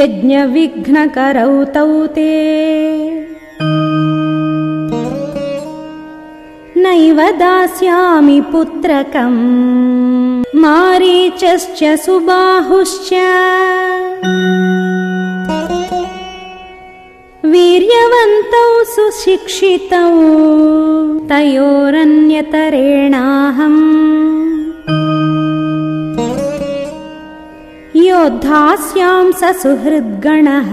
यज्ञविघ्नकरौ तौ ते। नैव दास्यामि पुत्रकम्। मारीचश्च सुबाहुश्च। वीर्यवन्तौ सुशिक्षितौ। तयोरन्यतरेणाहम् योद्धास्यां स सुहृद्गणः